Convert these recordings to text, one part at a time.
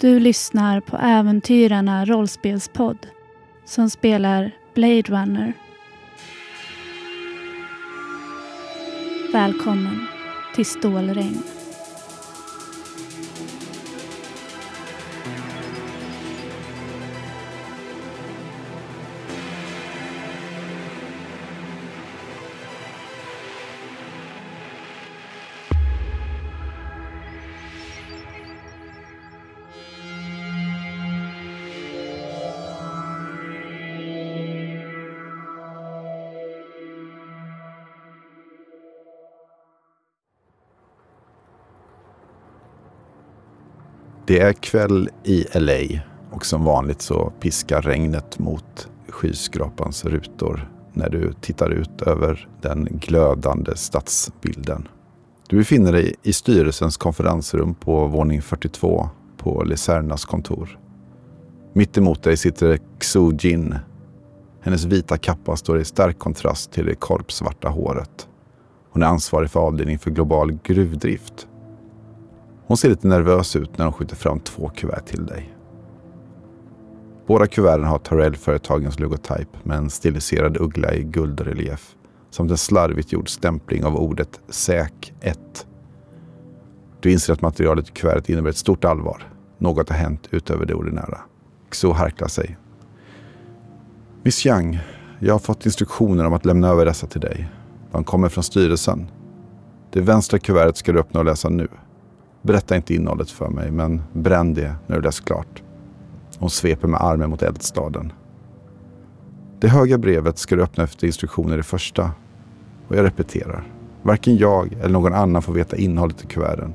Du lyssnar på Äventyrarna rollspelspodd som spelar Blade Runner. Välkommen till Stålregn. Det är kväll i LA och som vanligt så piskar regnet mot skyskrapans rutor när du tittar ut över den glödande stadsbilden. Du befinner dig i styrelsens konferensrum på våning 42 på Lisernas kontor. Mitt emot dig sitter Xu Jin. Hennes vita kappa står i stark kontrast till det korpsvarta håret. Hon är ansvarig för avdelningen för global gruvdrift hon ser lite nervös ut när hon skjuter fram två kuvert till dig. Båda kuverten har Tarell-företagens logotyp med en stiliserad uggla i guldrelief samt en slarvigt gjord stämpling av ordet SÄK 1. Du inser att materialet i kuvertet innebär ett stort allvar. Något har hänt utöver det ordinära. Xo harklar sig. Miss Yang, jag har fått instruktioner om att lämna över dessa till dig. De kommer från styrelsen. Det vänstra kuvertet ska du öppna och läsa nu. Berätta inte innehållet för mig, men bränn det när du läst klart. Hon sveper med armen mot eldstaden. Det höga brevet ska du öppna efter instruktioner i första. Och jag repeterar. Varken jag eller någon annan får veta innehållet i kuverten.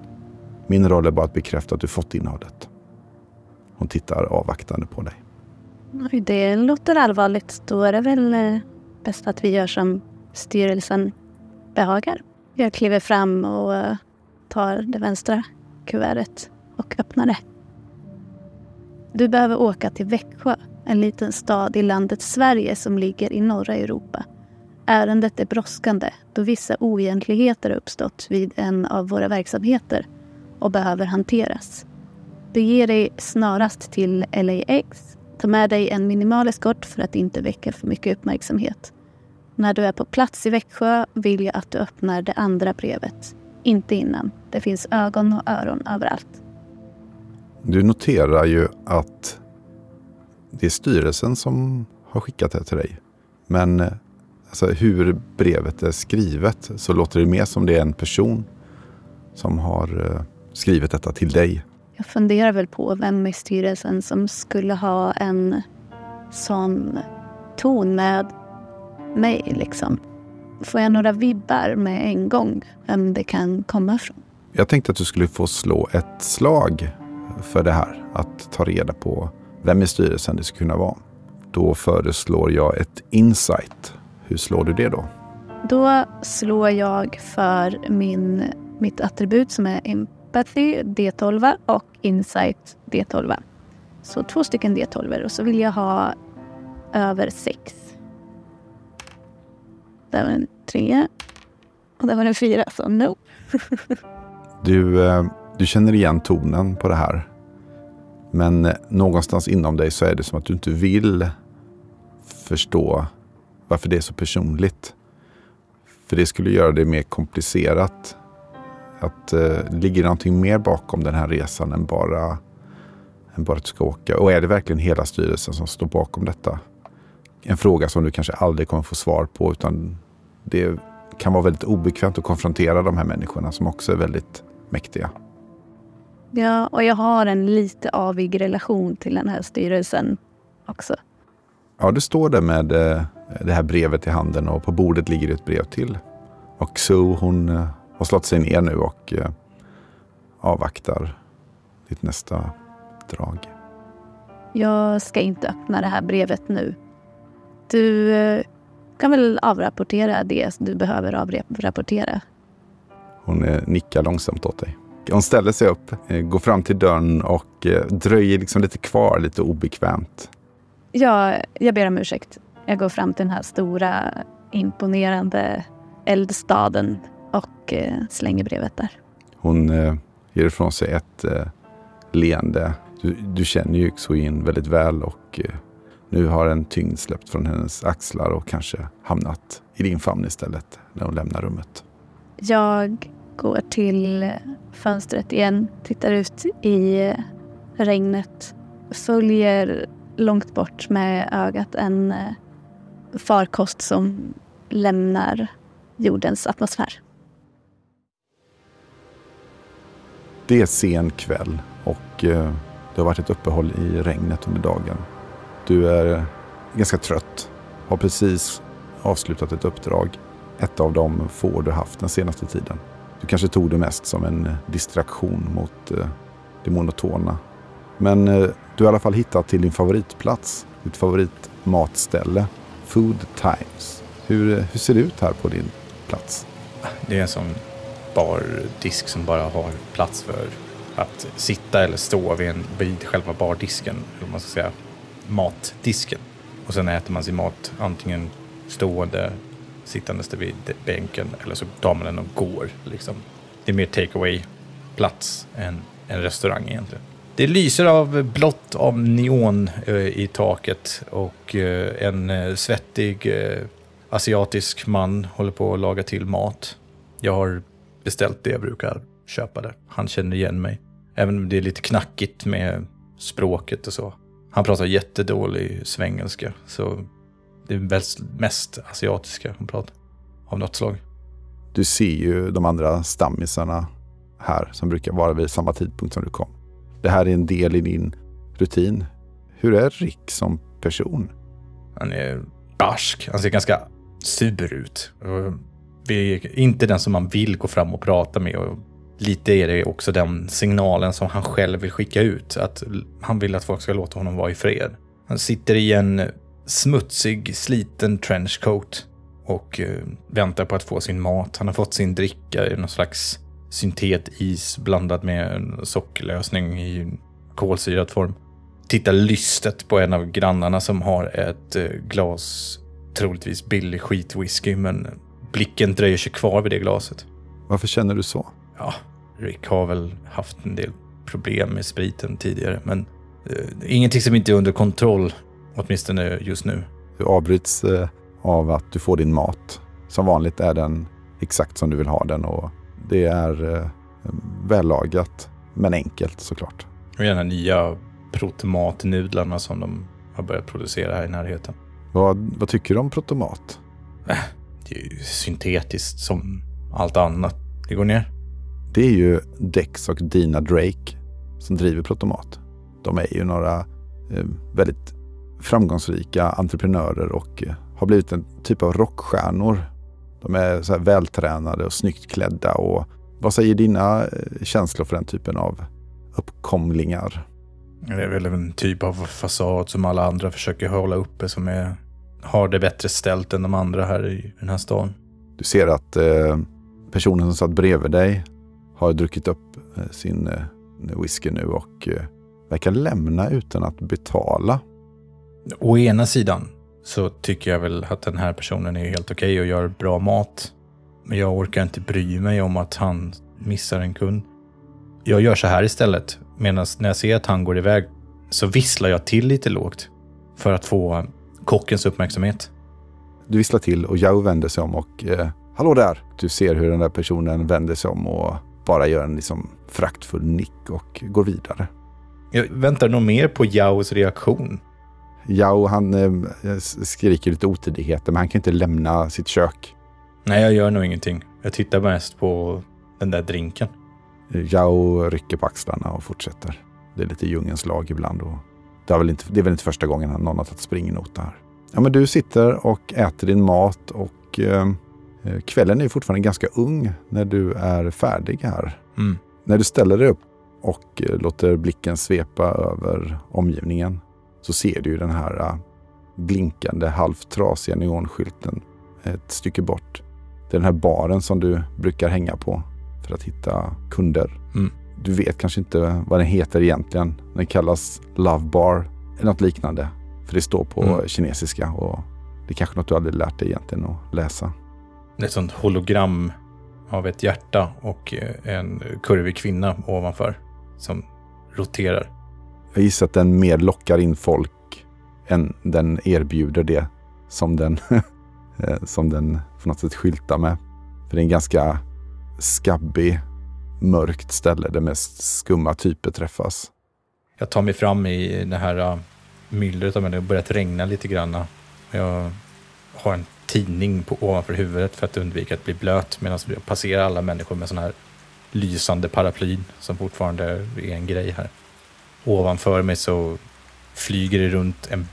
Min roll är bara att bekräfta att du fått innehållet. Hon tittar avvaktande på dig. Oj, det låter allvarligt. Då är det väl eh, bäst att vi gör som styrelsen behagar. Jag kliver fram och eh, tar det vänstra kuvertet och öppnar det. Du behöver åka till Växjö, en liten stad i landet Sverige som ligger i norra Europa. Ärendet är brådskande då vissa oegentligheter har uppstått vid en av våra verksamheter och behöver hanteras. Bege dig snarast till LAX. Ta med dig en minimal eskort för att inte väcka för mycket uppmärksamhet. När du är på plats i Växjö vill jag att du öppnar det andra brevet. Inte innan. Det finns ögon och öron överallt. Du noterar ju att det är styrelsen som har skickat det till dig. Men eh, alltså, hur brevet är skrivet så låter det mer som det är en person som har uh, skrivit detta till dig. Jag funderar väl på vem i styrelsen som skulle ha en sån ton med mig. Liksom får jag några vibbar med en gång vem det kan komma ifrån. Jag tänkte att du skulle få slå ett slag för det här. Att ta reda på vem i styrelsen det skulle kunna vara. Då föreslår jag ett insight. Hur slår du det då? Då slår jag för min, mitt attribut som är empathy D12 och insight D12. Så två stycken D12 och så vill jag ha över sex. Där var en trea. Och där var en fyra, så no. du, eh, du känner igen tonen på det här. Men eh, någonstans inom dig så är det som att du inte vill förstå varför det är så personligt. För det skulle göra det mer komplicerat. Att eh, ligger någonting mer bakom den här resan än bara, än bara att du ska åka? Och är det verkligen hela styrelsen som står bakom detta? En fråga som du kanske aldrig kommer få svar på. Utan det kan vara väldigt obekvämt att konfrontera de här människorna som också är väldigt mäktiga. Ja, och jag har en lite avig relation till den här styrelsen också. Ja, du står där med eh, det här brevet i handen och på bordet ligger ett brev till. Och Sue hon eh, har slått sig ner nu och eh, avvaktar ditt nästa drag. Jag ska inte öppna det här brevet nu. Du eh, kan väl avrapportera det du behöver avrapportera. Hon eh, nickar långsamt åt dig. Hon ställer sig upp, eh, går fram till dörren och dröjer liksom lite kvar, lite obekvämt. Ja, jag ber om ursäkt. Jag går fram till den här stora, imponerande eldstaden och slänger brevet där. Hon ger ifrån sig ett leende. Du, du känner ju Xuyin väldigt väl och nu har en tyngd släppt från hennes axlar och kanske hamnat i din famn istället när hon lämnar rummet. Jag går till fönstret igen, tittar ut i regnet, följer långt bort med ögat en eh, farkost som lämnar jordens atmosfär. Det är sen kväll och eh, det har varit ett uppehåll i regnet under dagen. Du är eh, ganska trött, har precis avslutat ett uppdrag. Ett av de få du haft den senaste tiden. Du kanske tog det mest som en eh, distraktion mot eh, det monotona. Men du har i alla fall hittat till din favoritplats, ditt favoritmatställe, Food Times. Hur, hur ser det ut här på din plats? Det är en sån bardisk som bara har plats för att sitta eller stå vid, en, vid själva bardisken, eller man ska säga, matdisken. Och sen äter man sin mat antingen stående, sittandes vid bänken eller så tar man den och går. Liksom. Det är mer take away plats än en restaurang egentligen. Det lyser av blått av neon eh, i taket och eh, en eh, svettig eh, asiatisk man håller på att laga till mat. Jag har beställt det jag brukar köpa där. Han känner igen mig. Även om det är lite knackigt med språket och så. Han pratar jättedålig svengelska, så det är mest asiatiska han pratar. Av något slag. Du ser ju de andra stammisarna här som brukar vara vid samma tidpunkt som du kom. Det här är en del i din rutin. Hur är Rick som person? Han är barsk. Han ser ganska sur ut. Det är inte den som man vill gå fram och prata med. Och lite är det också den signalen som han själv vill skicka ut. Att han vill att folk ska låta honom vara i fred. Han sitter i en smutsig, sliten trenchcoat och eh, väntar på att få sin mat. Han har fått sin dricka i någon slags syntetis blandad med sockerlösning i kolsyrad form. Tittar lystet på en av grannarna som har ett eh, glas troligtvis billig skitwhisky men blicken dröjer sig kvar vid det glaset. Varför känner du så? Ja, Rick har väl haft en del problem med spriten tidigare men eh, ingenting som inte är under kontroll, åtminstone just nu. Du avbryts eh, av att du får din mat. Som vanligt är den exakt som du vill ha den och det är eh, vällagat men enkelt såklart. Och gärna nya protomatnudlarna som de har börjat producera här i närheten. Vad, vad tycker du om protomat? Äh, det är ju syntetiskt som allt annat. Det går ner. Det är ju Dex och Dina Drake som driver Protomat. De är ju några eh, väldigt framgångsrika entreprenörer och eh, har blivit en typ av rockstjärnor. De är så vältränade och snyggt klädda. Och vad säger dina eh, känslor för den typen av uppkomlingar? Det är väl en typ av fasad som alla andra försöker hålla uppe som är, har det bättre ställt än de andra här i den här stan. Du ser att eh, personen som satt bredvid dig har druckit upp eh, sin eh, whisky nu och eh, verkar lämna utan att betala. Å ena sidan så tycker jag väl att den här personen är helt okej okay och gör bra mat. Men jag orkar inte bry mig om att han missar en kund. Jag gör så här istället. Medan när jag ser att han går iväg så visslar jag till lite lågt för att få kockens uppmärksamhet. Du visslar till och Yao vänder sig om och eh, Hallå där! Du ser hur den där personen vänder sig om och bara gör en liksom fraktfull nick och går vidare. Jag väntar nog mer på Yaos reaktion. Yao han eh, skriker lite otidigheter men han kan inte lämna sitt kök. Nej, jag gör nog ingenting. Jag tittar mest på den där drinken. Yao rycker på axlarna och fortsätter. Det är lite djungens lag ibland. Och det, är väl inte, det är väl inte första gången någon har tagit springnota här. Ja, men du sitter och äter din mat och eh, kvällen är fortfarande ganska ung när du är färdig här. Mm. När du ställer dig upp och eh, låter blicken svepa över omgivningen så ser du den här uh, blinkande, halvt trasiga neonskylten ett stycke bort. Det är den här baren som du brukar hänga på för att hitta kunder. Mm. Du vet kanske inte vad den heter egentligen. Den kallas Love Bar eller något liknande. För det står på mm. kinesiska och det är kanske något du aldrig lärt dig egentligen att läsa. Ett sånt hologram av ett hjärta och eh, en kurvig kvinna ovanför som roterar. Jag gissar att den mer lockar in folk än den erbjuder det som den, eh, som den på något sätt skyltar med. För det är en ganska skabbig, mörkt ställe där mest skumma typer träffas. Jag tar mig fram i det här uh, myllret människor. Det har börjat regna lite grann. Jag har en tidning på, ovanför huvudet för att undvika att bli blöt medan jag passerar alla människor med sådana här lysande paraplyn som fortfarande är en grej här. Ovanför mig så flyger det runt en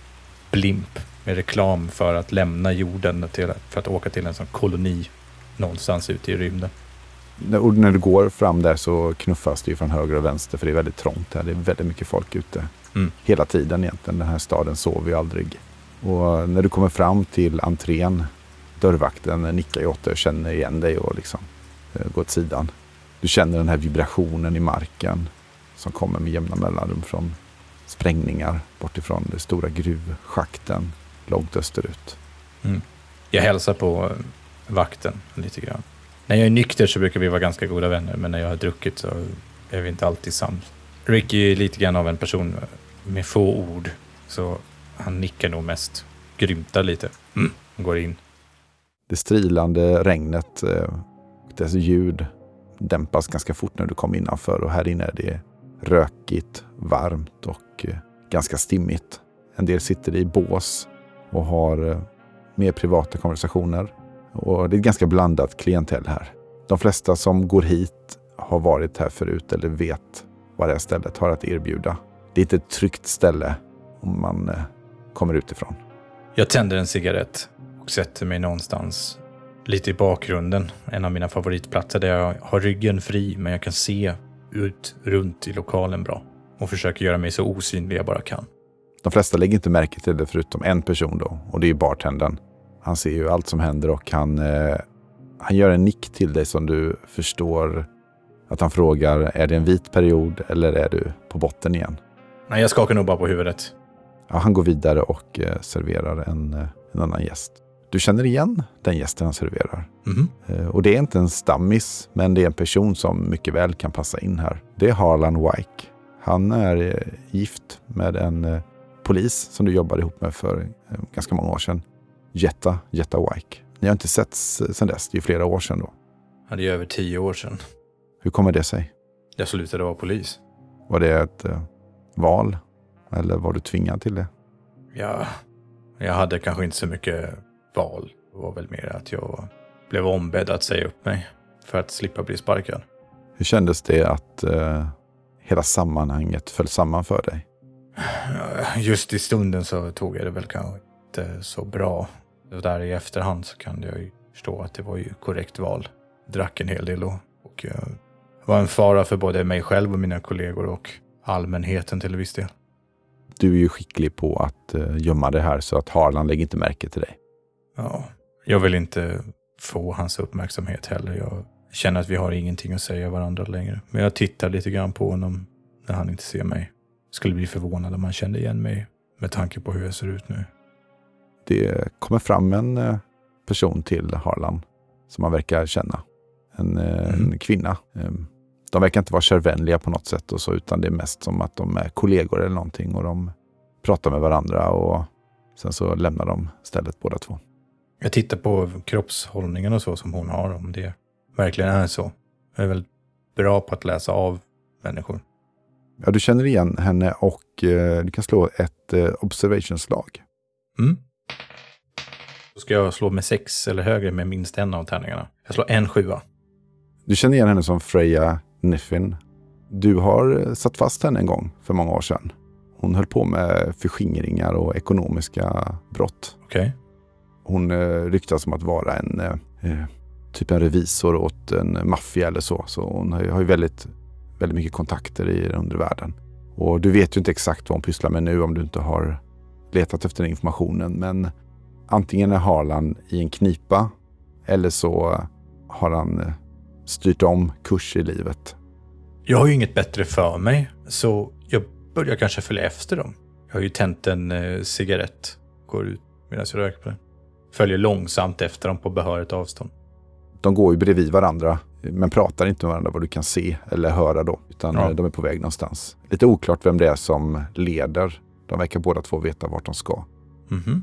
blimp med reklam för att lämna jorden till, för att åka till en sån koloni någonstans ute i rymden. Och när du går fram där så knuffas det ju från höger och vänster för det är väldigt trångt här. Det är väldigt mycket folk ute. Mm. Hela tiden egentligen. Den här staden sover ju aldrig. Och när du kommer fram till entrén, dörrvakten nickar ju åt dig och känner igen dig och liksom eh, går åt sidan. Du känner den här vibrationen i marken som kommer med jämna mellanrum från sprängningar bortifrån de stora gruvschakten långt österut. Mm. Jag hälsar på eh, vakten lite grann. När jag är nykter så brukar vi vara ganska goda vänner, men när jag har druckit så är vi inte alltid sams. Ricky är lite grann av en person med få ord, så han nickar nog mest, grymtar lite, mm. går in. Det strilande regnet eh, och dess ljud dämpas ganska fort när du kommer innanför och här inne är det rökigt, varmt och eh, ganska stimmigt. En del sitter i bås och har eh, mer privata konversationer. Och det är ett ganska blandat klientell här. De flesta som går hit har varit här förut eller vet vad det här stället har att erbjuda. Det är inte ett tryggt ställe om man kommer utifrån. Jag tänder en cigarett och sätter mig någonstans lite i bakgrunden. En av mina favoritplatser där jag har ryggen fri men jag kan se ut runt i lokalen bra. Och försöker göra mig så osynlig jag bara kan. De flesta lägger inte märke till det förutom en person då och det är bartendern. Han ser ju allt som händer och han, eh, han gör en nick till dig som du förstår att han frågar är det en vit period eller är du på botten igen? Nej, jag skakar nog bara på huvudet. Ja, han går vidare och eh, serverar en, eh, en annan gäst. Du känner igen den gästen han serverar. Mm. Och det är inte en stammis, men det är en person som mycket väl kan passa in här. Det är Harlan Wyke. Han är gift med en polis som du jobbade ihop med för ganska många år sedan. Jetta, Jetta Wyke. Ni har inte setts sedan dess, det är flera år sedan då. Ja, det är över tio år sedan. Hur kommer det sig? Jag slutade vara polis. Var det ett val? Eller var du tvingad till det? Ja, jag hade kanske inte så mycket val. Det var väl mer att jag blev ombedd att säga upp mig för att slippa bli sparkad. Hur kändes det att eh, hela sammanhanget föll samman för dig? Just i stunden så tog jag det väl kanske inte så bra. Och där i efterhand så kan jag ju förstå att det var ju korrekt val. Drack en hel del och, och jag var en fara för både mig själv och mina kollegor och allmänheten till viss del. Du är ju skicklig på att uh, gömma det här så att Harlan lägger inte märke till dig. Ja, jag vill inte få hans uppmärksamhet heller. Jag känner att vi har ingenting att säga varandra längre. Men jag tittar lite grann på honom när han inte ser mig. Skulle bli förvånad om han kände igen mig med tanke på hur jag ser ut nu. Det kommer fram en uh, person till Harlan som han verkar känna. En, uh, mm. en kvinna. De verkar inte vara kärvänliga på något sätt och så, utan det är mest som att de är kollegor eller någonting och de pratar med varandra och sen så lämnar de stället båda två. Jag tittar på kroppshållningen och så som hon har, om det verkligen är så. Jag är väl bra på att läsa av människor. Ja, du känner igen henne och eh, du kan slå ett eh, observationslag. Mm. Då ska jag slå med sex eller högre med minst en av tärningarna. Jag slår en sjua. Du känner igen henne som Freya Niffin. Du har eh, satt fast henne en gång för många år sedan. Hon höll på med förskingringar och ekonomiska brott. Okay. Hon eh, ryktas som att vara en eh, typ en revisor åt en maffia eller så. Så hon har, har ju väldigt, väldigt mycket kontakter i undervärlden. Och du vet ju inte exakt vad hon pysslar med nu om du inte har letat efter den informationen. Men antingen är Harlan i en knipa eller så har han styrt om kurs i livet. Jag har ju inget bättre för mig, så jag börjar kanske följa efter dem. Jag har ju tänt en eh, cigarett, går ut medan jag röker på den. Följer långsamt efter dem på behörigt avstånd. De går ju bredvid varandra men pratar inte med varandra vad du kan se eller höra då. Utan Ja. eh, de är på väg någonstans. Lite oklart vem det är som leder. De verkar båda två veta vart de ska. Mhm.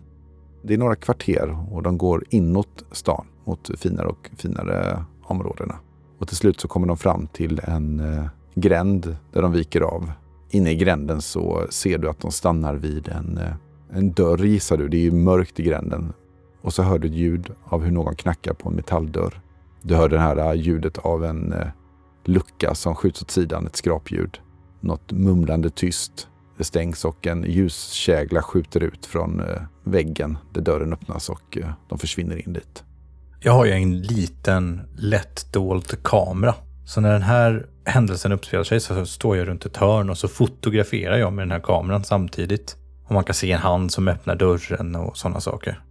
Det är några kvarter och de går inåt stan mot finare och finare områdena. Och till slut så kommer de fram till en eh, gränd där de viker av. Inne i gränden så ser du att de stannar vid en, eh, en dörr gissar du. Det är ju mörkt i gränden. Och så hör du ett ljud av hur någon knackar på en metalldörr. Du hör det här ljudet av en eh, lucka som skjuts åt sidan, ett skrapljud. Något mumlande tyst. Det stängs och en ljuskägla skjuter ut från eh, väggen där dörren öppnas och eh, de försvinner in dit. Jag har ju en liten lättdold kamera. Så när den här händelsen uppspelar sig så står jag runt ett hörn och så fotograferar jag med den här kameran samtidigt. Och man kan se en hand som öppnar dörren och sådana saker.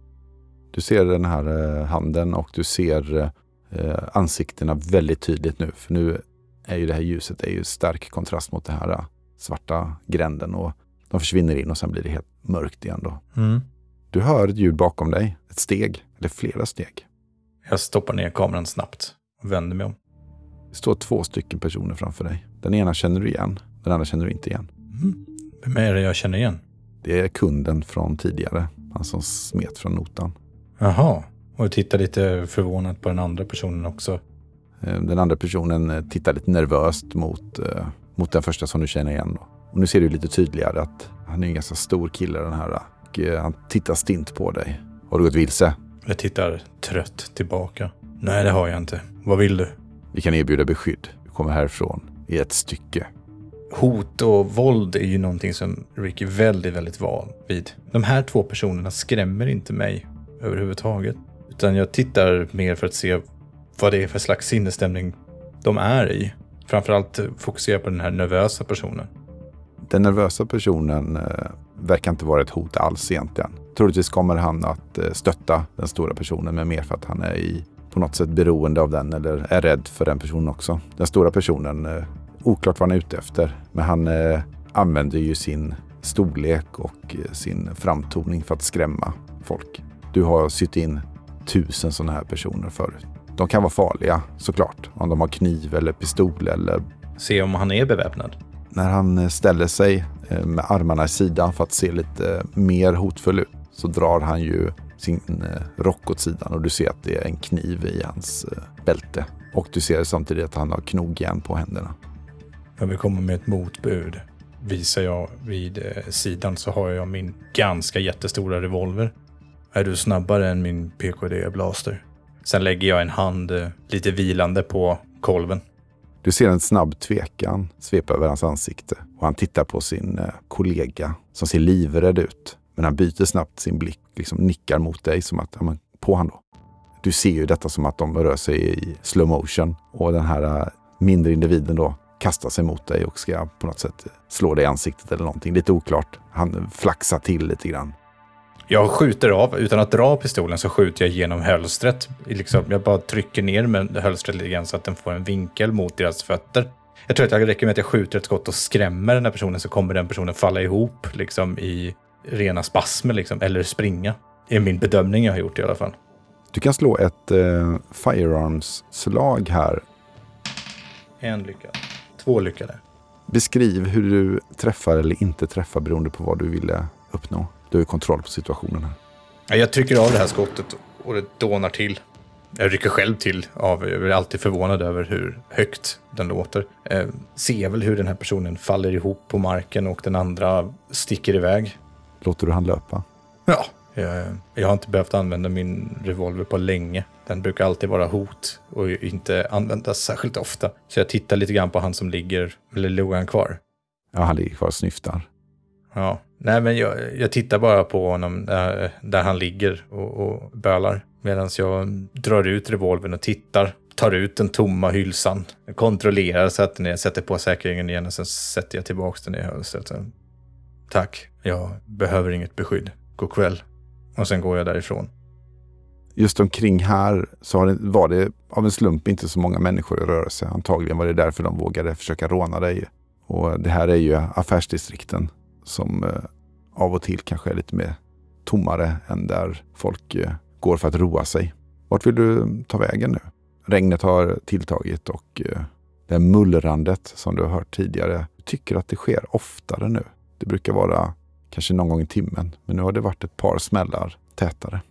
Du ser den här eh, handen och du ser eh, ansiktena väldigt tydligt nu. För nu är ju det här ljuset är ju stark kontrast mot den här eh, svarta gränden och de försvinner in och sen blir det helt mörkt igen då. Mm. Du hör ett ljud bakom dig, ett steg eller flera steg. Jag stoppar ner kameran snabbt och vänder mig om. Det står två stycken personer framför dig. Den ena känner du igen, den andra känner du inte igen. Mm. Vem är det jag känner igen? Det är kunden från tidigare, han som smet från notan. Jaha. Och tittar lite förvånat på den andra personen också. Eh, Den andra personen eh, tittar lite nervöst mot, eh, mot den första som du känner igen. Då. Och nu ser du lite tydligare att han är en ganska stor kille den här. Och han tittar stint på dig. Har du gått vilse? Jag tittar trött tillbaka. Nej, det har jag inte. Vad vill du? Vi kan erbjuda beskydd. Du kommer härifrån i ett stycke. Hot och våld är ju någonting som Rick är väldigt, väldigt van vid. De här två personerna skrämmer inte mig överhuvudtaget. Utan jag tittar mer för att se vad det är för slags sinnesstämning de är i. Framförallt fokusera på den här nervösa personen. Den nervösa personen eh, verkar inte vara ett hot alls egentligen. Troligtvis kommer han att eh, stötta den stora personen, men mer för att han är i, på något sätt beroende av den eller är rädd för den personen också. Den stora personen, eh, oklart vad han är ute efter, men han eh, använder ju sin storlek och sin framtoning för att skrämma folk. Du har sytt in tusen sådana här personer förut. De kan vara farliga såklart, om de har kniv eller pistol eller Se om han är beväpnad. när han ställer sig med armarna i sidan för att se lite mer hotfull ut så drar han ju sin eh, rock åt sidan och du ser att det är en kniv i hans eh, bälte. Och du ser samtidigt att han har knogjärn på händerna. Jag vill komma med ett motbud. Visar jag vid eh, sidan så har jag min ganska jättestora revolver. Är du snabbare än min PKD Blaster? Sen lägger jag en hand lite vilande på kolven. Du ser en snabb tvekan svepa över hans ansikte och han tittar på sin kollega som ser livrädd ut. Men han byter snabbt sin blick, liksom nickar mot dig som att, ja men på han då. Du ser ju detta som att de rör sig i slow motion och den här eh, mindre individen då kastar sig mot dig och ska på något sätt slå dig i ansiktet eller någonting. Lite oklart. Han flaxar till lite grann. Jag skjuter av, utan att dra pistolen så skjuter jag genom hölstret. Liksom, jag bara trycker ner med hölstret lite grann så att den får en vinkel mot deras fötter. Jag tror att det räcker med att jag skjuter ett skott och skrämmer den här personen så kommer den personen falla ihop liksom, i rena spasmer liksom, eller springa. Det är min bedömning jag har gjort i alla fall. Du kan slå ett eh, firearms-slag här. En lyckad. Två lyckade. Beskriv hur du träffar eller inte träffar beroende på vad du ville uppnå. Du har kontroll på situationen här. Ja, Jag trycker av det här skottet och det dånar till. Jag rycker själv till av, jag är alltid förvånad över hur högt den låter. Eh, ser väl hur den här personen faller ihop på marken och den andra sticker iväg. Låter du han löpa? Ja. Jag, jag har inte behövt använda min revolver på länge. Den brukar alltid vara hot och inte användas särskilt ofta. Så jag tittar lite grann på han som ligger, eller låg han kvar? Ja, han ligger kvar och snyftar. Ja, nej men jag, jag tittar bara på honom där, där han ligger och, och bölar. Medan jag drar ut revolvern och tittar. Tar ut den tomma hylsan. Kontrollerar så att när jag sätter på säkringen igen och sen sätter jag tillbaka den i hölstret. Tack, jag behöver inget beskydd. God kväll. Och sen går jag därifrån. Just omkring här så var det av en slump inte så många människor i rörelse. Antagligen var det därför de vågade försöka råna dig. Och det här är ju affärsdistrikten som eh, av och till kanske är lite mer tommare än där folk eh, går för att roa sig. Vart vill du ta vägen nu? Regnet har tilltagit och eh, det det mullrandet som du har hört tidigare tycker att det sker oftare nu. Det brukar vara kanske någon gång i timmen, men nu har det varit ett par smällar tätare.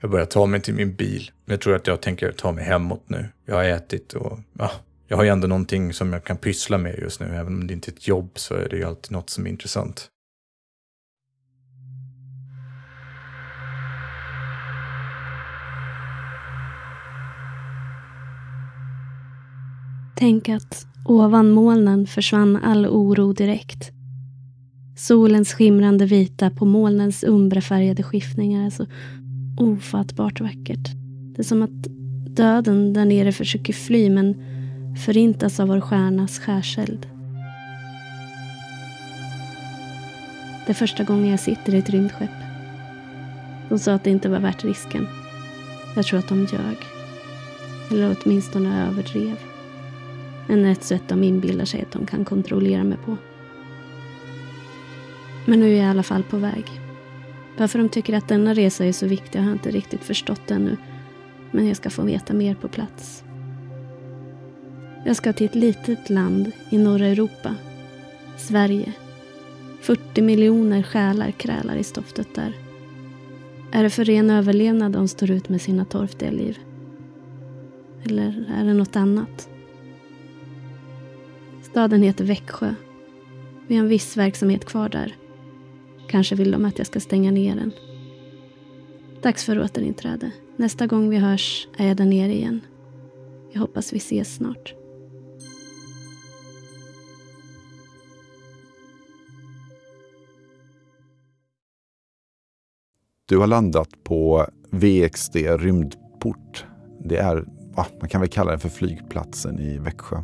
Jag börjar ta mig till min bil. Jag tror att jag tänker ta mig hemåt nu. Jag har ätit och ja, jag har ju ändå någonting som jag kan pyssla med just nu. Även om det inte är ett jobb så är det ju alltid något som är intressant. Tänk att ovan molnen försvann all oro direkt. Solens skimrande vita på molnens umbrafärgade skiftningar är så ofattbart vackert. Det är som att döden där nere försöker fly men förintas av vår stjärnas skärseld. Det är första gången jag sitter i ett rymdskepp. De sa att det inte var värt risken. Jag tror att de ljög. Eller åtminstone överdrev. Än ett sätt de inbillar sig att de kan kontrollera mig på. Men nu är jag i alla fall på väg. Varför de tycker att denna resa är så viktig har jag inte riktigt förstått ännu. Men jag ska få veta mer på plats. Jag ska till ett litet land i norra Europa. Sverige. 40 miljoner själar krälar i stoftet där. Är det för ren överlevnad de står ut med sina torftiga liv? Eller är det något annat? Staden heter Växjö. Vi har en viss verksamhet kvar där. Kanske vill de att jag ska stänga ner den. Dags för återinträde. Nästa gång vi hörs är jag där nere igen. Jag hoppas vi ses snart. Du har landat på VXD rymdport. Det är, man kan väl kalla det för flygplatsen i Växjö.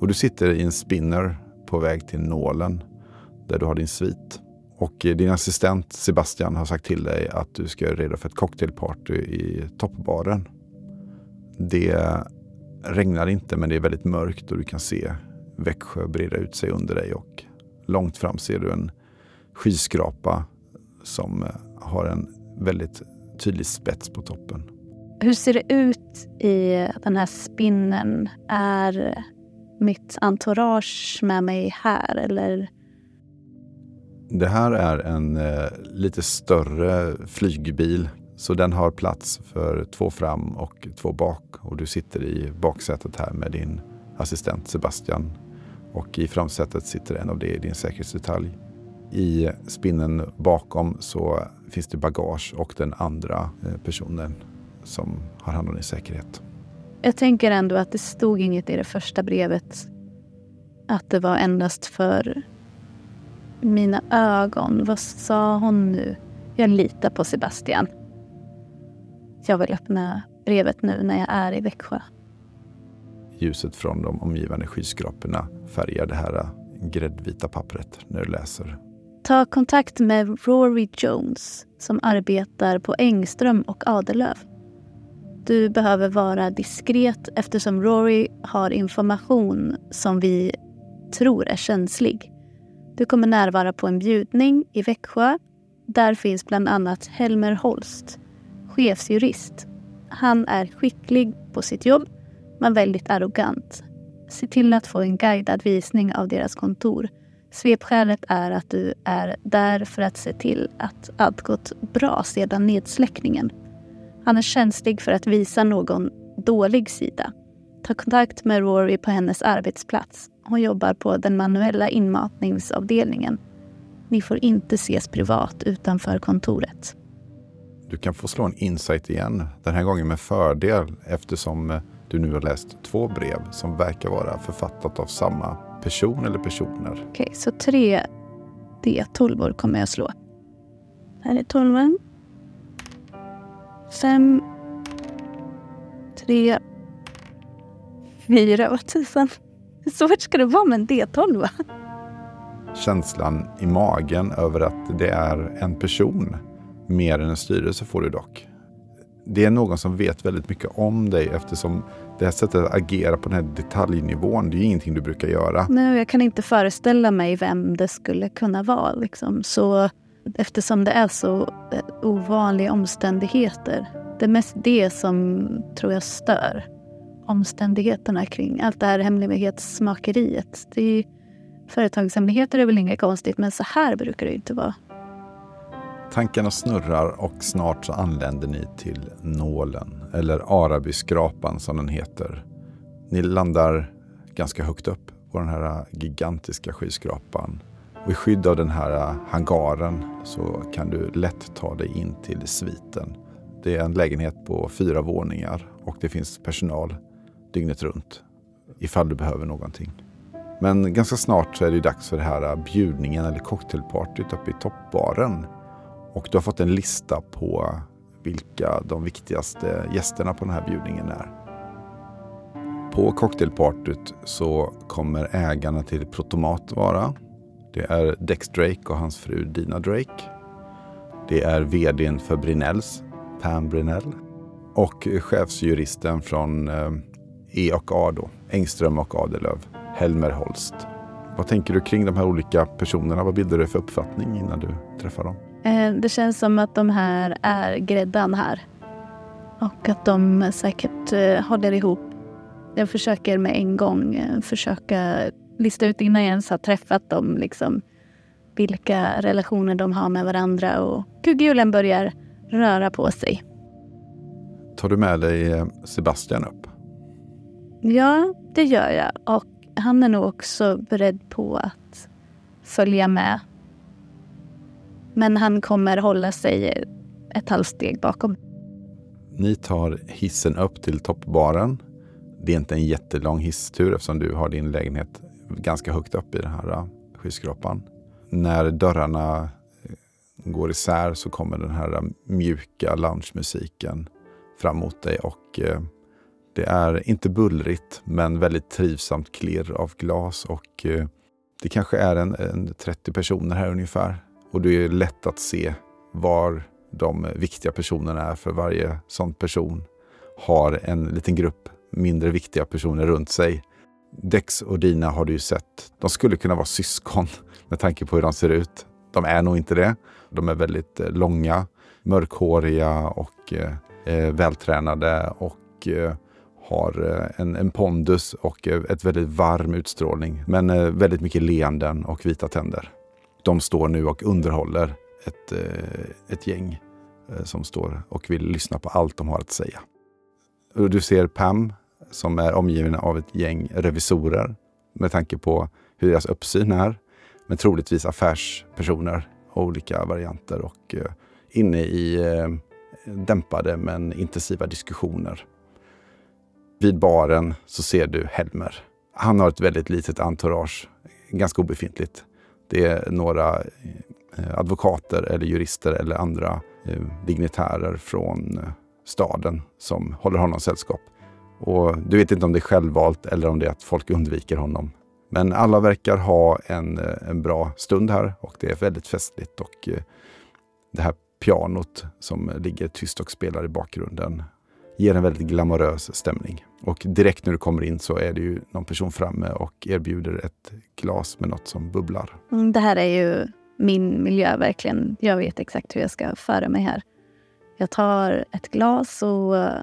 Och du sitter i en spinner på väg till Nålen där du har din svit. Och eh, din assistent Sebastian har sagt till dig att du ska göra redo för ett cocktailparty i toppbaren. Det regnar inte men det är väldigt mörkt och du kan se Växjö breda ut sig under dig och långt fram ser du en skyskrapa som eh, har en väldigt tydlig spets på toppen. Hur ser det ut i den här spinnen? Är mitt entourage med mig här eller? Det här är en eh, lite större flygbil. Så den har plats för två fram och två bak. Och du sitter i baksätet här med din assistent Sebastian. Och i framsätet sitter en av det i din säkerhetsdetalj. I spinnen bakom så finns det bagage och den andra eh, personen som har hand om din säkerhet. Jag tänker ändå att det stod inget i det första brevet att det var endast för mina ögon. Vad sa hon nu? Jag litar på Sebastian. Jag vill öppna brevet nu när jag är i Växjö. Ljuset från de omgivande skyskraporna färgar det här gräddvita pappret när du läser. Ta kontakt med Rory Jones som arbetar på Engström och Adelöv. Du behöver vara diskret eftersom Rory har information som vi tror är känslig. Du kommer närvara på en bjudning i Växjö. Där finns bland annat Helmer Holst, chefsjurist. Han är skicklig på sitt jobb, men väldigt arrogant. Se till att få en guidad visning av deras kontor. Svepskälet är att du är där för att se till att allt gått bra sedan nedsläckningen. Han är känslig för att visa någon dålig sida. Ta kontakt med Rory på hennes arbetsplats. Hon jobbar på den manuella inmatningsavdelningen. Ni får inte ses privat utanför kontoret. Du kan få slå en insight igen, den här gången med fördel eftersom eh, du nu har läst två brev som verkar vara författat av samma person eller personer. Okej, okay, så tre D12 kommer jag slå. Här är tolvan. Fem. Tre. Fyra. Vad tusan. Hur svårt ska det vara med en D12? Känslan i magen över att det är en person mer än en styrelse får du dock. Det är någon som vet väldigt mycket om dig eftersom det här sättet att agera på den här detaljnivån, det är ingenting du brukar göra. Nej, jag kan inte föreställa mig vem det skulle kunna vara. Liksom. Så eftersom det är så eh, ovanliga omständigheter. Det är mest det som tror jag stör omständigheterna kring allt det här hemlighetsmakeriet. Det är, företagshemligheter är väl inget konstigt, men så här brukar det ju inte vara. Tankarna snurrar och snart så anländer ni till nålen, eller Arabyskrapan som den heter. Ni landar ganska högt upp på den här gigantiska skyskrapan. Och I skydd av den här hangaren så kan du lätt ta dig in till sviten. Det är en lägenhet på fyra våningar och det finns personal dygnet runt ifall du behöver någonting. Men ganska snart så är det dags för det här äh, bjudningen eller cocktailpartyt uppe i toppbaren. Och du har fått en lista på vilka de viktigaste gästerna på den här bjudningen är. På cocktailpartyt så kommer ägarna till Protomat vara. Det är Dex Drake och hans fru Dina Drake. Det är vdn för Brinells, Pam Brinell. Och chefsjuristen från äh, E och A då, Engström och Adelöv, Helmer Holst. Vad tänker du kring de här olika personerna? Vad bildar du för uppfattning innan du träffar dem? Eh, det känns som att de här är gräddan här. Och att de säkert eh, håller ihop. Jag försöker med en gång eh, försöka lista ut innan jag ens har träffat dem liksom, vilka relationer de har med varandra och kugghjulen börjar röra på sig. Tar du med dig Sebastian upp? Ja, det gör jag. Och han är nog också beredd på att följa med. Men han kommer hålla sig ett halvt steg bakom. Ni tar hissen upp till toppbaren. Det är inte en jättelång hisstur eftersom du har din lägenhet ganska högt upp i den här äh, skyskrapan. När dörrarna äh, går isär så kommer den här äh, mjuka loungemusiken fram mot dig och det är inte bullrigt, men väldigt trivsamt klirr av glas och eh, det kanske är en, en 30 personer här ungefär. Och det är lätt att se var de viktiga personerna är för varje sån person har en liten grupp mindre viktiga personer runt sig. Dex och Dina har du ju sett. De skulle kunna vara syskon med tanke på hur de ser ut. De är nog inte det. De är väldigt eh, långa, mörkhåriga och eh, eh vältränade och eh, har eh, en, en pondus och eh, ett väldigt varm utstrålning. Men eh, väldigt mycket leenden och vita tänder. De står nu och underhåller ett, ett gäng som står och vill lyssna på allt de har att säga. Du ser Pam som är omgiven av ett gäng revisorer med tanke på hur deras uppsyn är. Men troligtvis affärspersoner av olika varianter och inne i dämpade men intensiva diskussioner vid baren så ser du Helmer. Han har ett väldigt litet entourage, ganska obefintligt. Det är några eh, advokater eller jurister eller andra eh, dignitärer från eh, staden som håller honom sällskap. Och du vet inte om det är självvalt eller om det är att folk undviker honom. Men alla verkar ha en, en bra stund här och det är väldigt festligt. Och det här pianot som ligger tyst och spelar i bakgrunden ger en väldigt glamorös stämning. Och direkt när du kommer in så är det ju någon person framme och erbjuder ett glas med något som bubblar. Mm, det här är ju min miljö verkligen. Jag vet exakt hur jag ska föra mig här. Jag tar ett glas och eh,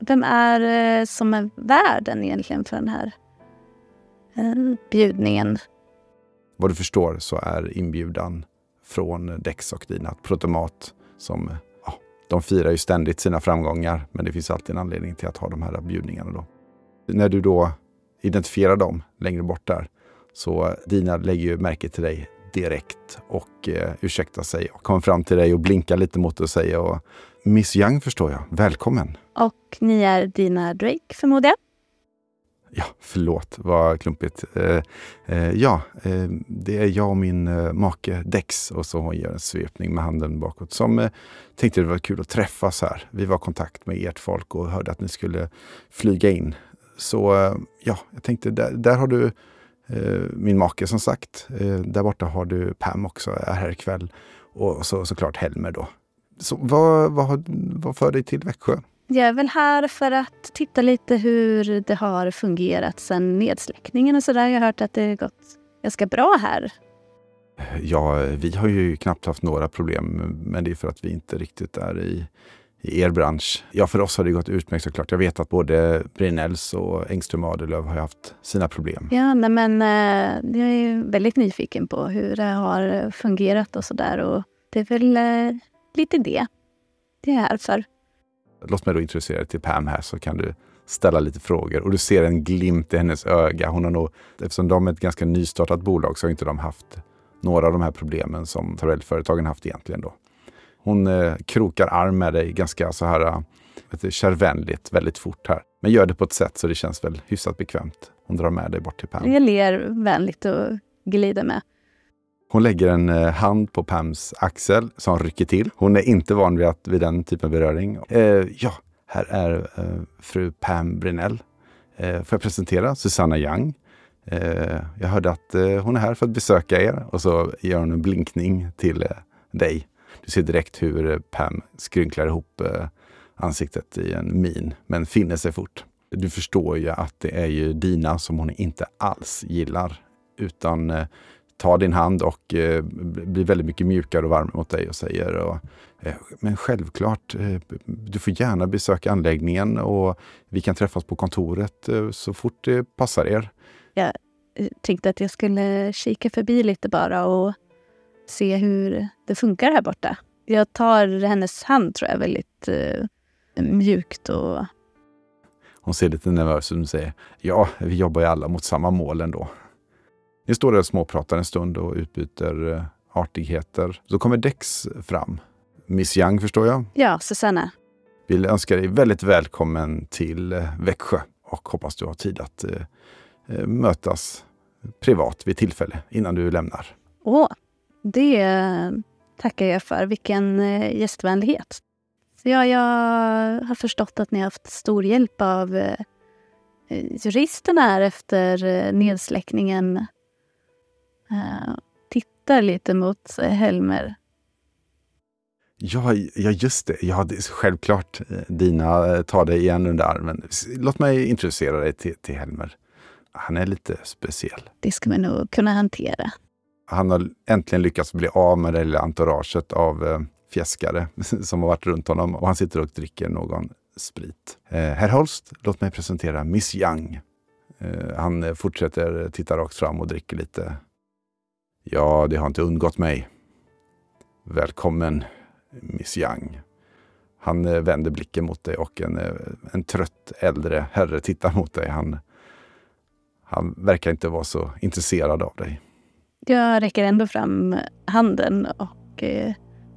vem är eh, som är värden egentligen för den här eh, bjudningen? Vad du förstår så är inbjudan från Dex och dina Protomat som de firar ju ständigt sina framgångar, men det finns alltid en anledning till att ha de här bjudningarna. Då. När du då identifierar dem längre bort där, så Dina lägger ju märke till dig direkt och eh, ursäktar sig och kommer fram till dig och blinkar lite mot dig och säger och, Miss Young förstår jag, välkommen. Och ni är Dina Drake förmodar jag? Ja, förlåt, vad klumpigt. Eh, eh, ja, eh, det är jag och min eh, make Dex och så hon gör en svepning med handen bakåt. Som eh, tänkte det var kul att träffas här. Vi var i kontakt med ert folk och hörde att ni skulle flyga in. Så eh, ja, jag tänkte där, där har du eh, min make som sagt. Eh, där borta har du Pam också, är här ikväll. Och så, såklart Helmer då. Så vad, vad, vad för dig till Växjö? Jag är väl här för att titta lite hur det har fungerat sen nedsläckningen och sådär. Jag har hört att det har gått ganska bra här. Ja, vi har ju knappt haft några problem, men det är för att vi inte riktigt är i, i er bransch. Ja, för oss har det gått utmärkt såklart. Jag vet att både Brinells och Engström Adelöv har haft sina problem. Ja, nej, men eh, jag är väldigt nyfiken på hur det har fungerat och sådär. Och det är väl eh, lite det det är här för. Låt mig då introducera dig till Pam här så kan du ställa lite frågor och du ser en glimt i hennes öga. Hon har nog, eftersom de är ett ganska nystartat bolag så har inte de haft några av de här problemen som Tarell-företagen haft egentligen. Då. Hon eh, krokar arm med dig ganska så här eh, kärvänligt väldigt fort här. Men gör det på ett sätt så det känns väl hyfsat bekvämt. Hon drar med dig bort till Pam. Jag ler vänligt och glider med. Hon lägger en eh, hand på Pams axel som rycker till. Hon är inte van vid, att, vid den typen av beröring. Eh, ja, här är eh, fru Pam Brinell. Eh, får jag presentera Susanna Young. Eh, jag hörde att eh, hon är här för att besöka er och så gör hon en blinkning till eh, dig. Du ser direkt hur eh, Pam skrynklar ihop eh, ansiktet i en min, men finner sig fort. Du förstår ju att det är ju Dina som hon inte alls gillar, utan tar din hand och eh, blir väldigt mycket mjukare och varmare mot dig och säger och, eh, men självklart, eh, du får gärna besöka anläggningen och vi kan träffas på kontoret eh, så fort det passar er. Jag eh, tänkte att jag skulle kika förbi lite bara och se hur det funkar här borta. Jag tar hennes hand tror jag väldigt eh, mjukt och hon ser lite nervös ut och säger ja, vi jobbar ju alla mot samma mål ändå. Ni står där och småpratar en stund och utbyter eh, artigheter. Så kommer Dex fram. Miss Young förstår jag? Ja, Susanna. Vill önska dig väldigt välkommen till eh, Växjö och hoppas du har tid att eh, mötas privat vid tillfälle innan du lämnar. Åh, det tackar jag för. Vilken gästvänlighet. Ja, jag har förstått att ni har haft stor hjälp av juristerna här efter nedsläckningen uh, tittar lite mot Helmer. Ja, ja, just det. Ja, det självklart. Eh, Dina eh, tar dig igen under armen. Låt mig introducera dig till, till Helmer. Han är lite speciell. Det ska man nog kunna hantera. Han har äntligen lyckats bli av med det lilla entouraget av eh, fjäskare som har varit runt honom och han sitter och dricker någon sprit. Eh, Herr Holst, låt mig presentera Miss Young. Eh, han fortsätter titta rakt fram och dricker lite Ja, det har inte undgått mig. Välkommen, Miss Young. Han eh, vänder blicken mot dig och en, eh, en trött äldre herre tittar mot dig. Han, han verkar inte vara så intresserad av dig. Jag räcker ändå fram handen och eh,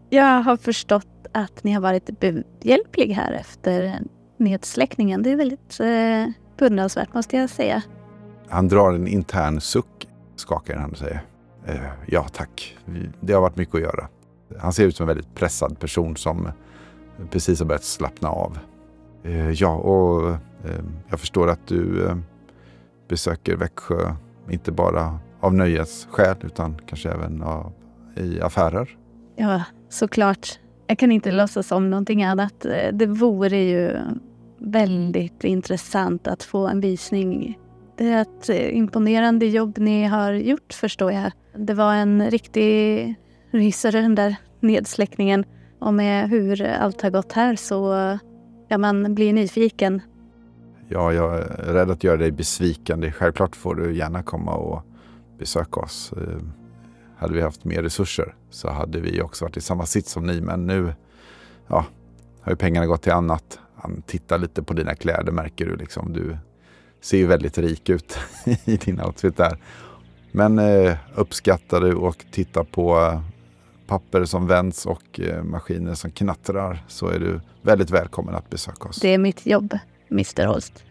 jag har förstått att ni har varit behjälplig här efter nedsläckningen. Det är väldigt beundransvärt måste jag säga. Han drar en intern suck, skakar hand och säger Eh, ja tack, det har varit mycket att göra. Han ser ut som en väldigt pressad person som precis har börjat slappna av. Eh, ja, och eh, jag förstår att du besöker Växjö inte bara av nöjesskäl utan kanske även av, i affärer. Ja, såklart. Jag kan inte låtsas om någonting annat. Det vore ju väldigt intressant att få en visning det är ett imponerande jobb ni har gjort förstår jag. Det var en riktig rysare den där nedsläckningen. Och med hur allt har gått här så ja, man blir nyfiken. Ja, jag är rädd att göra dig besviken. Självklart får du gärna komma och besöka oss. Eh, hade vi haft mer resurser så hade vi också varit i samma sits som ni. Men nu ja, har ju pengarna gått till annat. Han tittar lite på dina kläder märker du. Liksom. Du ser ju väldigt rik ut i din outfit där. Men eh, uppskattar du och tittar på eh, papper som vänds och eh, maskiner som knattrar så är du väldigt välkommen att besöka oss. Det är mitt jobb, Mr Holst.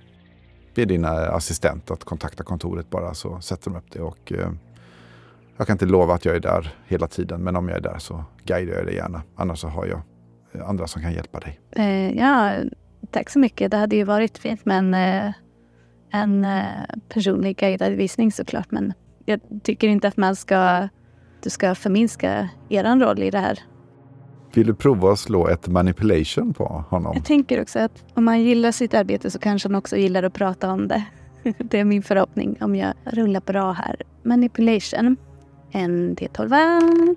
Be dina assistent att kontakta kontoret bara så sätter de upp det. Och, eh, jag kan inte lova att jag är där hela tiden men om jag är där så guidar jag dig gärna. Annars så har jag eh, andra som kan hjälpa dig. Eh, ja, tack så mycket. Det hade ju varit fint men en personlig guidad visning såklart. Men jag tycker inte att man ska, du ska förminska er roll i det här. Vill du prova att slå ett manipulation på honom? Jag tänker också att om man gillar sitt arbete så kanske han också gillar att prata om det. Det är min förhoppning om jag rullar bra här. Manipulation. En D12.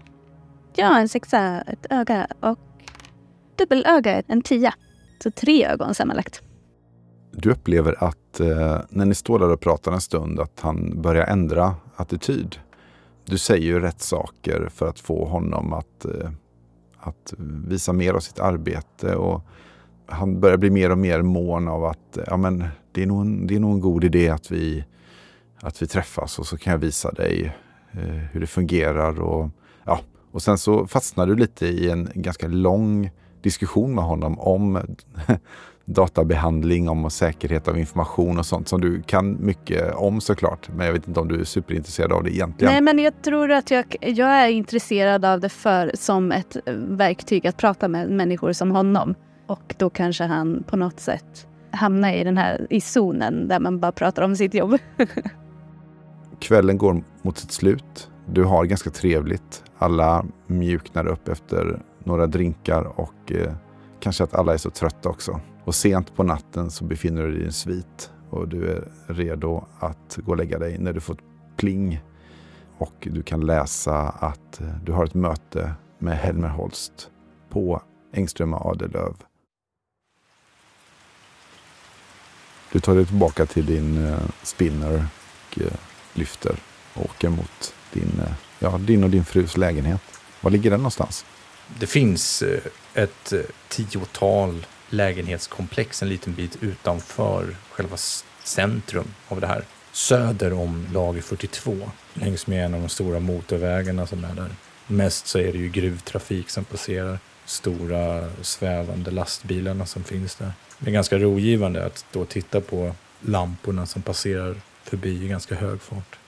Ja, en sexa, ett öga och dubbelöga, en tia. Så tre ögon sammanlagt. Du upplever att eh, när ni står där och pratar en stund att han börjar ändra attityd. Du säger ju rätt saker för att få honom att, eh, att visa mer av sitt arbete. Och han börjar bli mer och mer mån av att ja, men det, är nog en, det är nog en god idé att vi, att vi träffas och så kan jag visa dig eh, hur det fungerar. Och, ja. och sen så fastnar du lite i en ganska lång diskussion med honom om databehandling, om säkerhet av information och sånt som du kan mycket om såklart. Men jag vet inte om du är superintresserad av det egentligen. Nej, men jag tror att jag, jag är intresserad av det för som ett verktyg att prata med människor som honom. Och då kanske han på något sätt hamnar i den här i zonen där man bara pratar om sitt jobb. Kvällen går mot sitt slut. Du har ganska trevligt. Alla mjuknar upp efter några drinkar och eh, kanske att alla är så trötta också. Och sent på natten så befinner du dig i en svit och du är redo att gå och lägga dig när du får ett pling. Och du kan läsa att du har ett möte med Helmer Holst på Engström Adelöv. Du tar dig tillbaka till din eh, spinner och eh, lyfter och åker mot din, eh, ja, din och din frus lägenhet. Var ligger den någonstans? Det finns ett tiotal lägenhetskomplex en liten bit utanför själva centrum av det här. Söder om lager 42, längs med en av de stora motorvägarna som är där. Mest så är det ju gruvtrafik som passerar. Stora svävande lastbilarna som finns där. Det är ganska rogivande att då titta på lamporna som passerar förbi i ganska hög fart.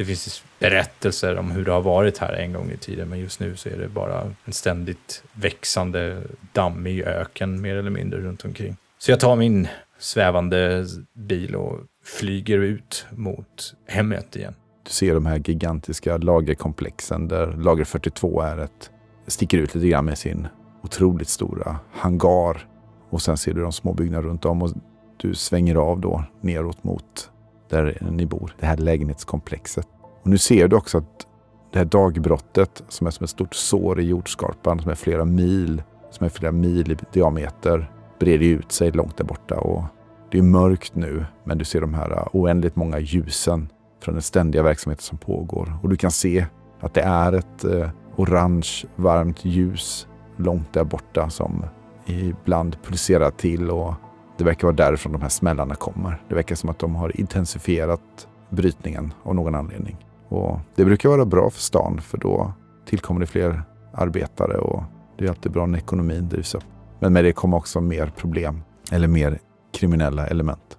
Det finns berättelser om hur det har varit här en gång i tiden, men just nu så är det bara en ständigt växande dammig öken mer eller mindre runt omkring. Så jag tar min svävande bil och flyger ut mot hemmet igen. Du ser de här gigantiska lagerkomplexen där lager 42 är ett, sticker ut lite grann med sin otroligt stora hangar. Och sen ser du de små byggnaderna runt om och du svänger av då neråt mot där ni bor, det här lägenhetskomplexet. Och nu ser du också att det här dagbrottet som är som ett stort sår i jordskorpan som är flera mil, som är flera mil i diameter, breder ut sig långt där borta. Och det är mörkt nu, men du ser de här oändligt många ljusen från den ständiga verksamheten som pågår. Och du kan se att det är ett eh, orange varmt ljus långt där borta som ibland pulserar till och det verkar vara därifrån de här smällarna kommer. Det verkar som att de har intensifierat brytningen av någon anledning. Och det brukar vara bra för stan för då tillkommer det fler arbetare och det är alltid bra när ekonomin drivs upp. Men med det kommer också mer problem eller mer kriminella element.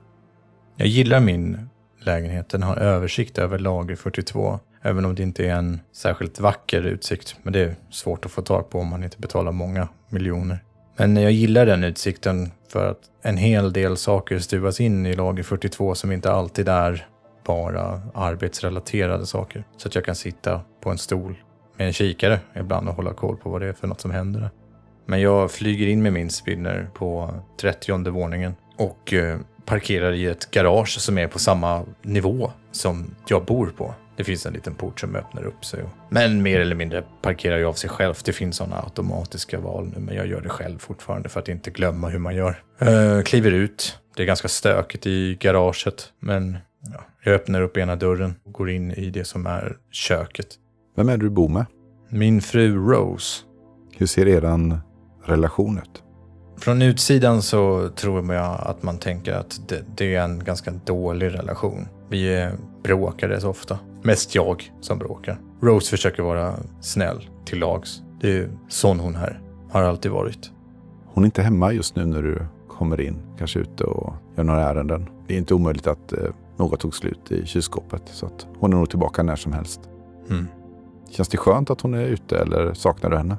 Jag gillar min lägenhet. Den har översikt över lager 42. Även om det inte är en särskilt vacker utsikt. Men det är svårt att få tag på om man inte betalar många miljoner. Men jag gillar den utsikten för att en hel del saker stuvas in i lager 42 som inte alltid är bara arbetsrelaterade saker. Så att jag kan sitta på en stol med en kikare ibland och hålla koll på vad det är för något som händer. Men jag flyger in med min spinner på 30 våningen och eh, parkerar i ett garage som är på samma nivå som jag bor på. Det finns en liten port som öppnar upp sig. Men mer eller mindre parkerar jag av sig själv. Det finns sådana automatiska val nu, men jag gör det själv fortfarande för att inte glömma hur man gör. Uh, kliver ut. Det är ganska stökigt i garaget, men ja, jag öppnar upp ena dörren och går in i det som är köket. Vem är det du bor med? Min fru Rose. Hur ser er relation ut? Från utsidan så tror jag att man tänker att det, det är en ganska dålig relation. Vi bråkar rätt ofta. Mest jag som bråkar. Rose försöker vara snäll till lags. Det är sån hon är. Har alltid varit. Hon är inte hemma just nu när du kommer in. Kanske ute och gör några ärenden. Det är inte omöjligt att eh, något tog slut i kylskåpet. Så att hon är nog tillbaka när som helst. Mm. Känns det skönt att hon är ute eller saknar du henne?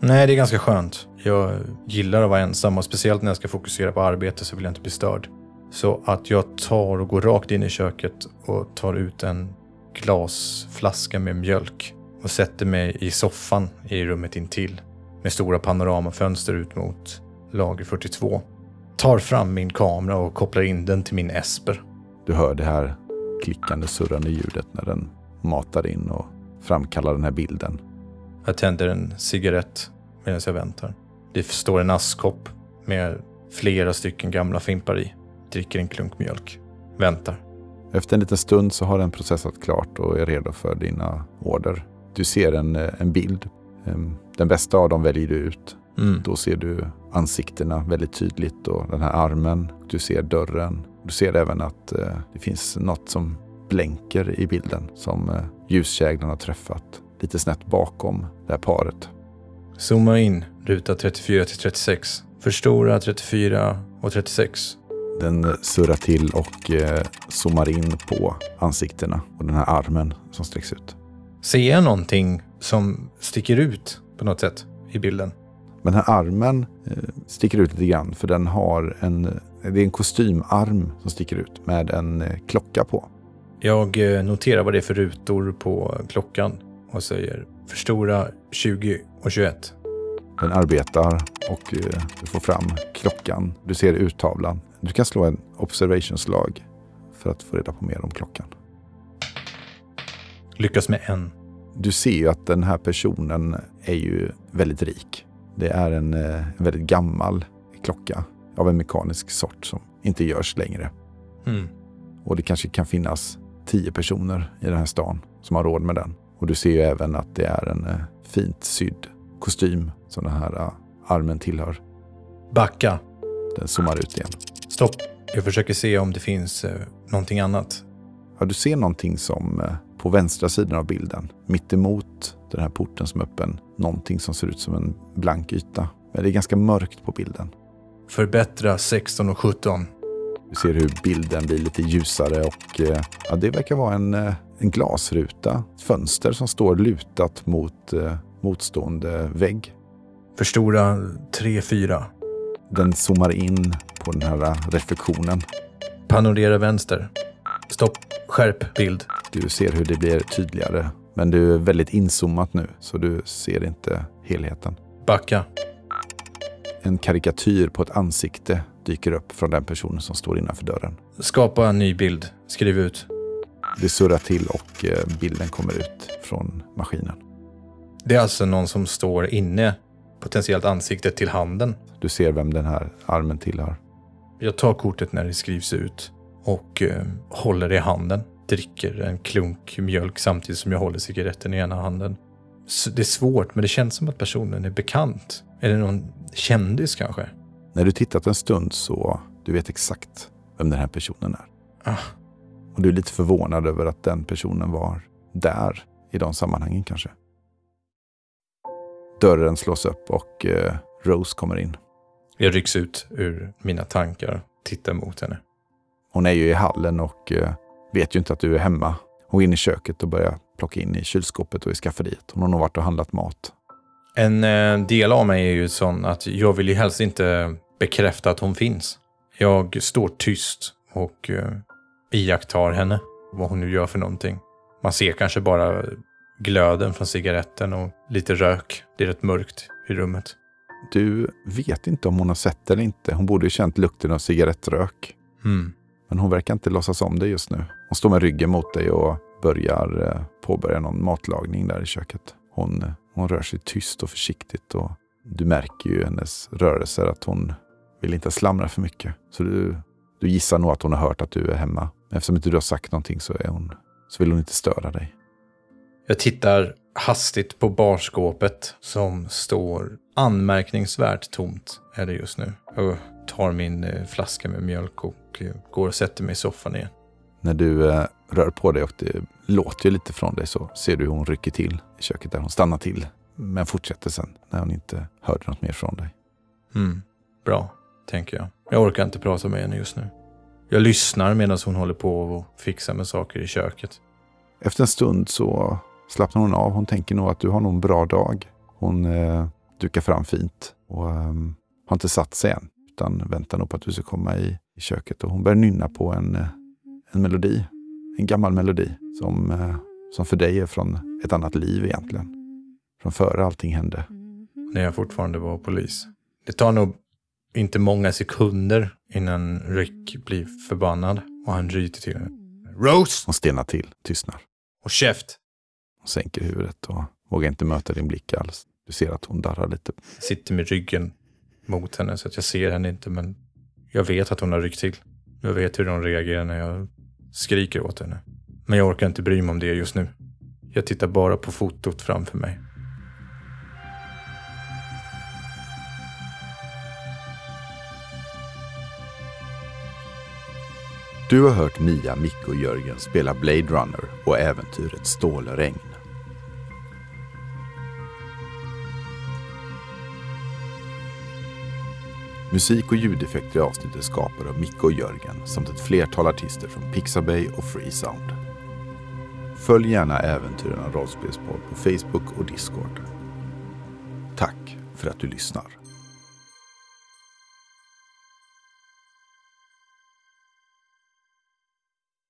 Nej, det är ganska skönt. Jag gillar att vara ensam och speciellt när jag ska fokusera på arbete så vill jag inte bli störd. Så att jag tar och går rakt in i köket och tar ut en glasflaska med mjölk och sätter mig i soffan i rummet intill med stora panoramafönster ut mot lager 42. Tar fram min kamera och kopplar in den till min Esper. Du hör det här klickande surrande ljudet när den matar in och framkallar den här bilden. Jag tänder en cigarett medan jag väntar. Det står en askkopp med flera stycken gamla fimpar i. Dricker en klunk mjölk. Väntar. Efter en liten stund så har den processat klart och är redo för dina order. Du ser en, eh, en bild. Ehm, Den bästa av dem väljer du ut. Mm. Då ser du ansiktena väldigt tydligt och den här armen. Du ser dörren. Du ser även att eh, det finns något som blänker i bilden som eh, ljuskäglan har träffat lite snett bakom det här paret. Zooma in ruta 34 till 36. Förstora 34 och 36. Den surrar till och eh, zoomar in på ansiktena och den här armen som sträcks ut. Ser jag någonting som sticker ut på något sätt i bilden? Den här armen eh, sticker ut lite grann för den har en, det är en kostymarm som sticker ut med en eh, klocka på. Jag eh, noterar vad det är för rutor på klockan och säger förstora 20 och 21. Den arbetar och eh, du får fram klockan. Du ser urtavlan. Du kan slå en observationslag för att få reda på mer om klockan. Lyckas med en. Du ser ju att den här personen är ju väldigt rik. Det är en, eh, en väldigt gammal klocka av en mekanisk sort som inte görs längre. Mm. Och det kanske kan finnas tio personer i den här stan som har råd med den. Och du ser ju även att det är en eh, fint sydd kostym som den här eh, armen tillhör. Backa. Den zoomar ut igen. Stopp. Jag försöker se om det finns eh, någonting annat. Ja, du ser någonting som eh, på vänstra sidan av bilden, mitt emot den här porten som är öppen, någonting som ser ut som en blank yta. Men det är ganska mörkt på bilden. Förbättra 16 och 17. Du ser hur bilden blir lite ljusare och eh, ja, det verkar vara en, eh, en glasruta. Ett fönster som står lutat mot eh, motstående vägg. Förstora 3, 4. Den zoomar in på den här eh, reflektionen. Panorera vänster. Stopp. Skärp bild. Du ser hur det blir tydligare. Men du är väldigt inzoomat nu så du ser inte helheten. Backa. En karikatyr på ett ansikte dyker upp från den personen som står innanför dörren. Skapa en ny bild. Skriv ut. Det surrar till och eh, bilden kommer ut från maskinen. Det är alltså någon som står inne, potentiellt ansiktet till handen. Du ser vem den här armen tillhör. Jag tar kortet när det skrivs ut och eh, håller det i handen. Dricker en klunk mjölk samtidigt som jag håller cigaretten i ena handen. S- Det är svårt, men det känns som att personen är bekant. Är det någon kändis kanske? När du tittat en stund så du vet exakt vem den här personen är. Ah. Och du är lite förvånad över att den personen var där i de sammanhangen kanske. Dörren slås upp och eh, Rose kommer in. Jag rycks ut ur mina tankar, tittar mot henne. Hon är ju i hallen och eh, vet ju inte att du är hemma. Hon går in i köket och börjar plocka in i kylskåpet och i skafferiet. Hon har nog varit och handlat mat. En eh, del av mig är ju sån att jag vill ju helst inte bekräfta att hon finns. Jag står tyst och eh, iakttar henne, vad hon nu gör för någonting. Man ser kanske bara glöden från cigaretten och lite rök. Det är rätt mörkt i rummet. Du vet inte om hon har sett det eller inte. Hon borde ju känt lukten av cigarettrök. Mm. Men hon verkar inte låtsas om det just nu. Hon står med ryggen mot dig och börjar eh, påbörja någon matlagning där i köket. Hon, hon rör sig tyst och försiktigt och du märker ju hennes rörelser att hon vill inte slamra för mycket. Så du, du gissar nog att hon har hört att du är hemma. Men eftersom inte du har sagt någonting så, är hon, så vill hon inte störa dig. Jag tittar hastigt på barskåpet som står anmärkningsvärt tomt är det just nu. Jag tar min eh, flaska med mjölk och eh, går och sätter mig i soffan igen. När du eh, rör på dig och det låter ju lite från dig så ser du hur hon rycker till i köket där. Hon stannar till men fortsätter sen när hon inte hörde något mer från dig. Mm. Bra, tänker jag. Jag orkar inte prata med henne just nu. Jag lyssnar medan hon håller på och fixar med saker i köket. Efter en stund så slappnar hon av. Hon tänker nog att du har nog en bra dag. Hon eh, dukar fram fint och eh, har inte satt sig än. Utan väntar nog på att du ska komma i, i köket. Och hon börjar nynna på en, eh, en melodi. En gammal melodi som, eh, som för dig är från ett annat liv egentligen. Från före allting hände. När jag fortfarande var polis. Det tar nog inte många sekunder innan Rick blir förbannad och han ryter till henne. Rose! Hon stelnar till, tystnar. Och käft! Hon sänker huvudet och vågar inte möta din blick alls. Du ser att hon darrar lite. Sitter med ryggen mot henne så att jag ser henne inte men jag vet att hon har ryckt till. Jag vet hur hon reagerar när jag skriker åt henne. Men jag orkar inte bry mig om det just nu. Jag tittar bara på fotot framför mig. Du har hört Mia, Micke och Jörgen spela Blade Runner och äventyret Stålregn. Musik och ljudeffekter i avsnittet skapade av Micke och Jörgen samt ett flertal artister från Pixabay och Freesound. Följ gärna Äventyren av rollspelspodd på Facebook och Discord. Tack för att du lyssnar.